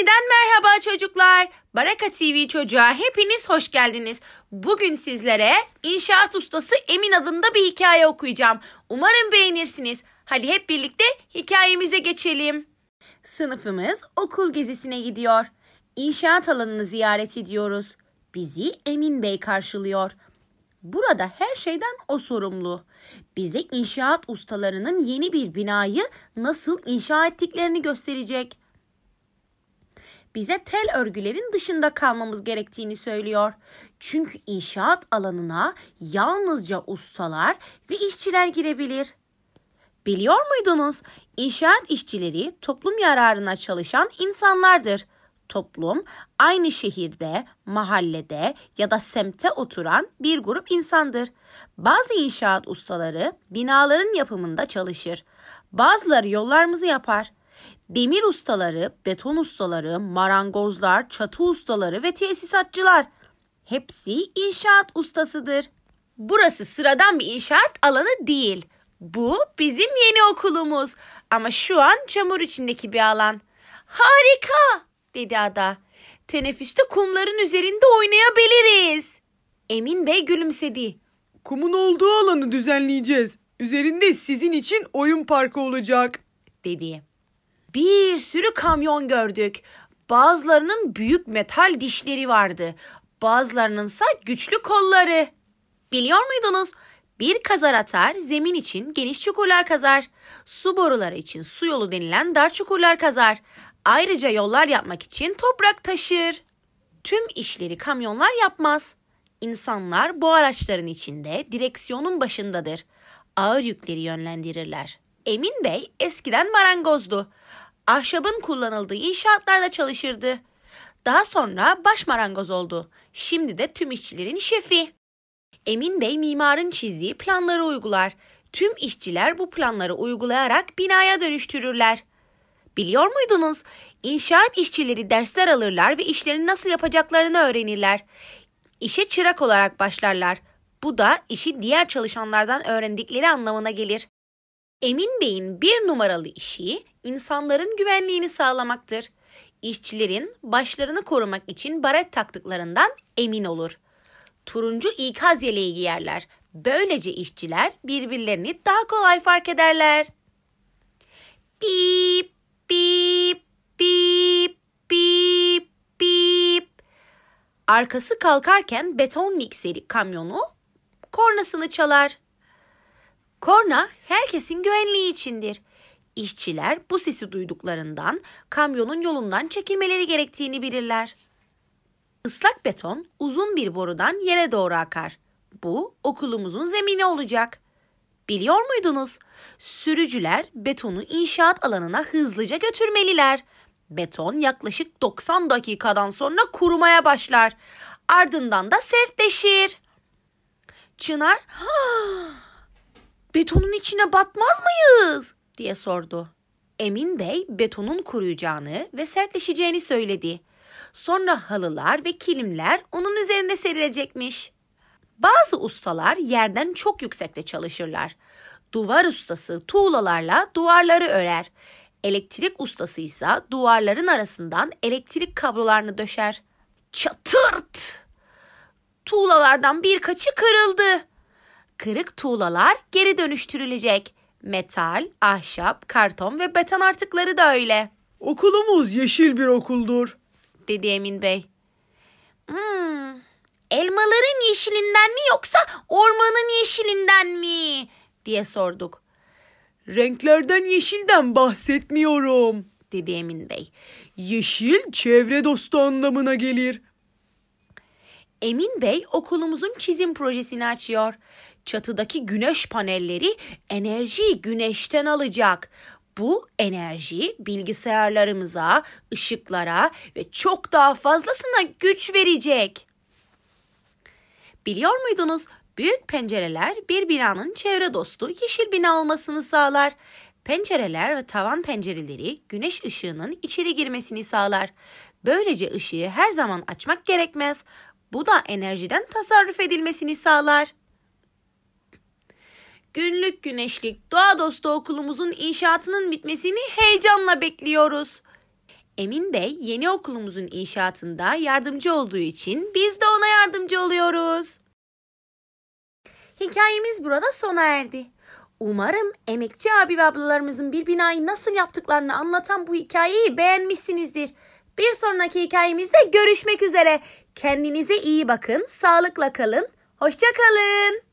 Yeniden merhaba çocuklar. Baraka TV çocuğa hepiniz hoş geldiniz. Bugün sizlere inşaat ustası Emin adında bir hikaye okuyacağım. Umarım beğenirsiniz. Hadi hep birlikte hikayemize geçelim. Sınıfımız okul gezisine gidiyor. İnşaat alanını ziyaret ediyoruz. Bizi Emin Bey karşılıyor. Burada her şeyden o sorumlu. Bize inşaat ustalarının yeni bir binayı nasıl inşa ettiklerini gösterecek. Bize tel örgülerin dışında kalmamız gerektiğini söylüyor. Çünkü inşaat alanına yalnızca ustalar ve işçiler girebilir. Biliyor muydunuz? İnşaat işçileri toplum yararına çalışan insanlardır. Toplum aynı şehirde, mahallede ya da semte oturan bir grup insandır. Bazı inşaat ustaları binaların yapımında çalışır. Bazıları yollarımızı yapar. Demir ustaları, beton ustaları, marangozlar, çatı ustaları ve tesisatçılar hepsi inşaat ustasıdır. Burası sıradan bir inşaat alanı değil. Bu bizim yeni okulumuz ama şu an çamur içindeki bir alan. Harika dedi ada. Teneffüste kumların üzerinde oynayabiliriz. Emin Bey gülümsedi. Kumun olduğu alanı düzenleyeceğiz. Üzerinde sizin için oyun parkı olacak. dedi. Bir sürü kamyon gördük. Bazılarının büyük metal dişleri vardı. Bazılarının ise güçlü kolları. Biliyor muydunuz? Bir kazar atar, zemin için geniş çukurlar kazar. Su boruları için su yolu denilen dar çukurlar kazar. Ayrıca yollar yapmak için toprak taşır. Tüm işleri kamyonlar yapmaz. İnsanlar bu araçların içinde direksiyonun başındadır. Ağır yükleri yönlendirirler. Emin Bey eskiden marangozdu. Ahşabın kullanıldığı inşaatlarda çalışırdı. Daha sonra baş marangoz oldu. Şimdi de tüm işçilerin şefi. Emin Bey mimarın çizdiği planları uygular. Tüm işçiler bu planları uygulayarak binaya dönüştürürler. Biliyor muydunuz? İnşaat işçileri dersler alırlar ve işlerini nasıl yapacaklarını öğrenirler. İşe çırak olarak başlarlar. Bu da işi diğer çalışanlardan öğrendikleri anlamına gelir. Emin Bey'in bir numaralı işi insanların güvenliğini sağlamaktır. İşçilerin başlarını korumak için baret taktıklarından emin olur. Turuncu ikaz yeleği giyerler. Böylece işçiler birbirlerini daha kolay fark ederler. Bip bip bip bip bip. Arkası kalkarken beton mikseri kamyonu kornasını çalar. Korna herkesin güvenliği içindir. İşçiler bu sesi duyduklarından kamyonun yolundan çekilmeleri gerektiğini bilirler. Islak beton uzun bir borudan yere doğru akar. Bu okulumuzun zemini olacak. Biliyor muydunuz? Sürücüler betonu inşaat alanına hızlıca götürmeliler. Beton yaklaşık 90 dakikadan sonra kurumaya başlar. Ardından da sertleşir. Çınar, betonun içine batmaz mıyız? diye sordu. Emin Bey betonun kuruyacağını ve sertleşeceğini söyledi. Sonra halılar ve kilimler onun üzerine serilecekmiş. Bazı ustalar yerden çok yüksekte çalışırlar. Duvar ustası tuğlalarla duvarları örer. Elektrik ustası ise duvarların arasından elektrik kablolarını döşer. Çatırt! Tuğlalardan birkaçı kırıldı. Kırık tuğlalar geri dönüştürülecek. Metal, ahşap, karton ve beton artıkları da öyle. Okulumuz yeşil bir okuldur. Dedi Emin Bey. Hmm, elmaların yeşilinden mi yoksa ormanın yeşilinden mi? diye sorduk. Renklerden yeşilden bahsetmiyorum. Dedi Emin Bey. Yeşil çevre dostu anlamına gelir. Emin Bey okulumuzun çizim projesini açıyor. Çatıdaki güneş panelleri enerjiyi güneşten alacak. Bu enerji bilgisayarlarımıza, ışıklara ve çok daha fazlasına güç verecek. Biliyor muydunuz? Büyük pencereler bir binanın çevre dostu yeşil bina olmasını sağlar. Pencereler ve tavan pencereleri güneş ışığının içeri girmesini sağlar. Böylece ışığı her zaman açmak gerekmez. Bu da enerjiden tasarruf edilmesini sağlar. Günlük güneşlik doğa dostu okulumuzun inşaatının bitmesini heyecanla bekliyoruz. Emin Bey yeni okulumuzun inşaatında yardımcı olduğu için biz de ona yardımcı oluyoruz. Hikayemiz burada sona erdi. Umarım emekçi abi ve ablalarımızın bir binayı nasıl yaptıklarını anlatan bu hikayeyi beğenmişsinizdir. Bir sonraki hikayemizde görüşmek üzere. Kendinize iyi bakın, sağlıkla kalın, hoşça kalın.